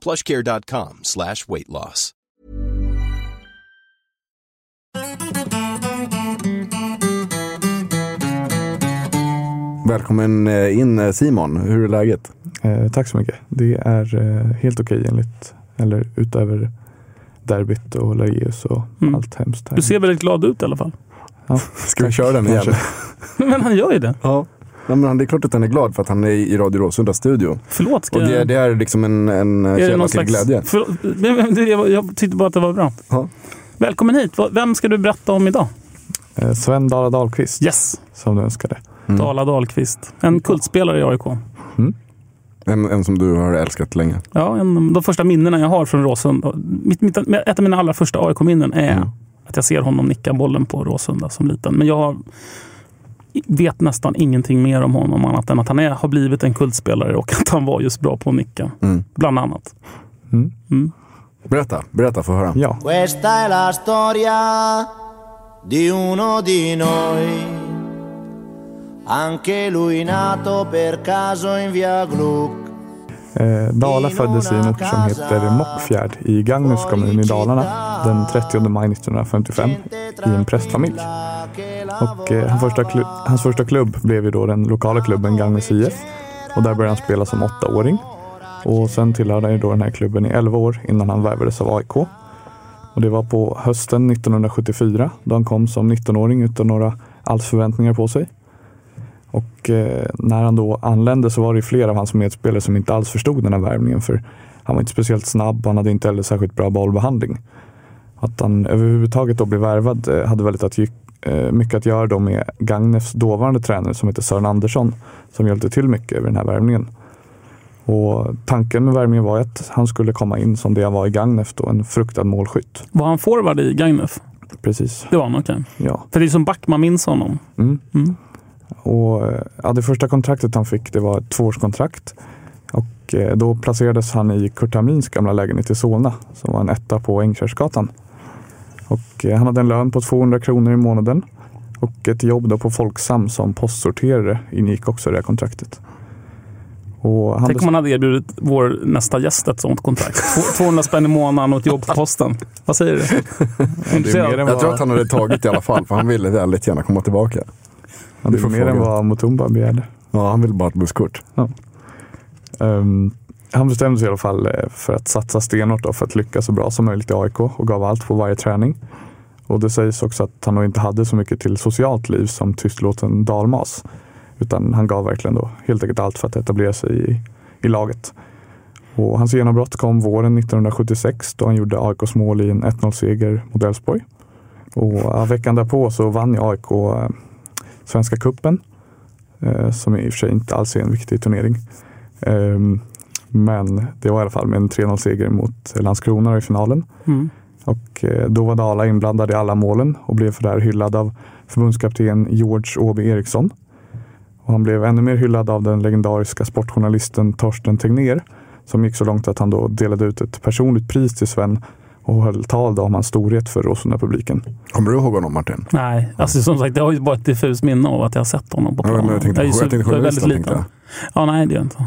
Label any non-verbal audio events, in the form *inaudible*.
plushcare.com slash weight loss. Välkommen eh, in eh, Simon, hur är läget? Eh, tack så mycket. Det är eh, helt okej enligt, eller utöver derbyt och Lageus och Mm. allt hemskt. Här. Du ser väldigt glad ut i alla fall. ja, *laughs* Ska vi köra den igen? *laughs* Men han gör ju det. Ja. Nej, men det är klart att han är glad för att han är i Radio Råsunda studio. Förlåt. Ska Och det, jag- det är liksom en, en är det källa till slags... glädje. Det- jag, jag tyckte bara att det var bra. Ja. Välkommen hit. Vem ska du berätta om idag? Eh, Sven Dala Dahlqvist, Yes, som du önskade. Mm. Dala Dahlqvist. En kultspelare i AIK. En, en som du har älskat länge. Ja, en, de första minnena jag har från Råsunda. Mitt, mitt, ett av mina allra första AIK-minnen är Mm. att jag ser honom nicka bollen på Råsunda som liten. Men jag har- vet nästan ingenting mer om honom annat än att han är, har blivit en kultspelare och *laughs* att han var just bra på att nicka. Mm. Bland annat. Mm. Mm. Berätta, berätta för höra. Ja, Questa è la storia di uno di noi. Anche lui nato per caso in via Gluck. eh, Dala föddes i en ort som heter Mockfjärd i Gagnefs kommun i Dalarna den 30 maj 1955 i en prästfamilj. Och, eh, hans, första hans första klubb blev ju då den lokala klubben Gagnefs IF och där började han spela som åttaåring. Och sen tillhörde han ju då den här klubben i 11 år innan han värvades av AIK. Och det var på hösten 1974 då han kom som 19-åring utan några alls förväntningar på sig. Och eh, när han då anlände så var det flera av hans medspelare som inte alls förstod den här värvningen för han var inte speciellt snabb och han hade inte heller särskilt bra bollbehandling. Att han överhuvudtaget då blev värvad eh, hade väldigt att, mycket att göra då med Gagnefs dåvarande tränare som heter Sören Andersson som hjälpte till mycket över den här värvningen. Och tanken med värvningen var att han skulle komma in som det han var i Gagnef då, en fruktad målskytt. Var han forward i Gagnef? Precis, Det var han, okej. ja. För det är som back man minns honom. Mm. Mm. Och, eh, ja, det första kontraktet han fick det var ett tvåårskontrakt. Och eh, då placerades han i Kurt Hamrins gamla lägenhet i Solna som var en etta på Ängkärrsgatan. Och eh, han hade en lön på 200 kronor i månaden. Och ett jobb då på Folksam som postsorterare ingick också i det här kontraktet. Och han Tänk om man hade erbjudit vår nästa gäst ett sånt kontrakt. Två- *laughs* 200 spänn i månaden och ett jobb på posten. Vad säger du? det är mer än Jag tror vad, att han hade tagit i alla fall, för han ville väldigt gärna komma tillbaka. ja, det du får är mer än vad Mutumba begärde. Ja, han ville bara ha ett busskort. Ehm, han bestämde sig i alla fall eh, för att satsa stenhårt för att lyckas så bra som möjligt i AIK och gav allt på varje träning. Och det sägs också att han nog inte hade så mycket till socialt liv som tystlåten dalmas. Utan han gav verkligen då helt enkelt allt för att etablera sig i, i laget. Och hans genombrott kom våren 1976 då han gjorde AIKs mål i en 1-0-seger mot Elfsborg. Och eh, veckan därpå så vann ju AIK eh, Svenska Kuppen som i och för sig inte alls är en viktig turnering. Ehm, men det var i alla fall med en 3-0-seger mot Landskrona i finalen. Mm. Och eh, då var Dala inblandad i alla målen och blev för det här hyllad av förbundskapten George Åby Eriksson. Och han blev ännu mer hyllad av den legendariska sportjournalisten Torsten Tegnér som gick så långt att han då delade ut ett personligt pris till Sven och höll tal då om hans storhet för Råsunda-publiken. Kommer du ihåg honom Martin? Nej, alltså som sagt, jag har ju bara ett diffust minne av att jag har sett honom på Ja, plan. men jag tänkte, jag tänkte jag är journalisten. väldigt Tänkte liten. jag. Ja, nej, det gör jag inte.